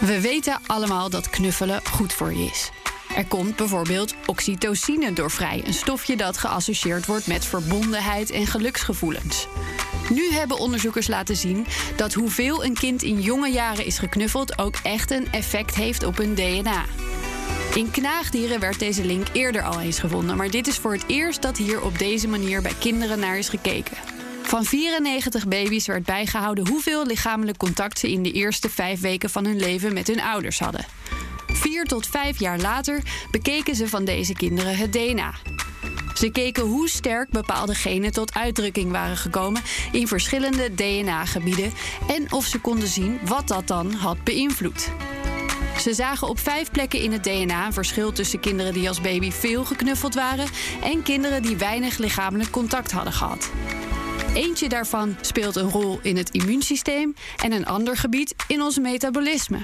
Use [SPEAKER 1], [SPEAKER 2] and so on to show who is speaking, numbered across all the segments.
[SPEAKER 1] We weten allemaal dat knuffelen goed voor je is. Er komt bijvoorbeeld oxytocine door vrij, een stofje dat geassocieerd wordt met verbondenheid en geluksgevoelens. Nu hebben onderzoekers laten zien dat hoeveel een kind in jonge jaren is geknuffeld ook echt een effect heeft op hun DNA. In knaagdieren werd deze link eerder al eens gevonden, maar dit is voor het eerst dat hier op deze manier bij kinderen naar is gekeken. Van 94 baby's werd bijgehouden hoeveel lichamelijk contact ze in de eerste vijf weken van hun leven met hun ouders hadden. Vier tot vijf jaar later bekeken ze van deze kinderen het DNA. Ze keken hoe sterk bepaalde genen tot uitdrukking waren gekomen in verschillende DNA-gebieden en of ze konden zien wat dat dan had beïnvloed. Ze zagen op vijf plekken in het DNA een verschil tussen kinderen die als baby veel geknuffeld waren en kinderen die weinig lichamelijk contact hadden gehad. Eentje daarvan speelt een rol in het immuunsysteem en een ander gebied in ons metabolisme.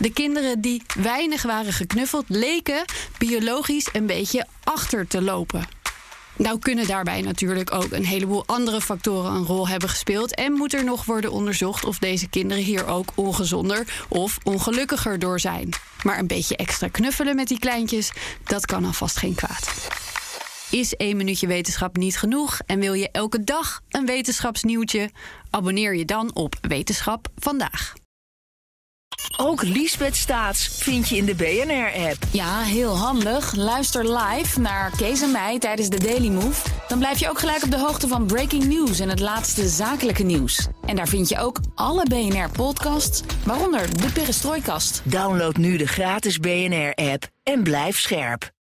[SPEAKER 1] De kinderen die weinig waren geknuffeld leken biologisch een beetje achter te lopen. Nou kunnen daarbij natuurlijk ook een heleboel andere factoren een rol hebben gespeeld en moet er nog worden onderzocht of deze kinderen hier ook ongezonder of ongelukkiger door zijn. Maar een beetje extra knuffelen met die kleintjes, dat kan alvast geen kwaad. Is één minuutje wetenschap niet genoeg en wil je elke dag een wetenschapsnieuwtje? Abonneer je dan op Wetenschap vandaag.
[SPEAKER 2] Ook Liesbeth Staats vind je in de BNR-app.
[SPEAKER 3] Ja, heel handig. Luister live naar Kees en mij tijdens de Daily Move. Dan blijf je ook gelijk op de hoogte van breaking news en het laatste zakelijke nieuws. En daar vind je ook alle BNR-podcasts, waaronder de Perestrooikast.
[SPEAKER 2] Download nu de gratis BNR-app en blijf scherp.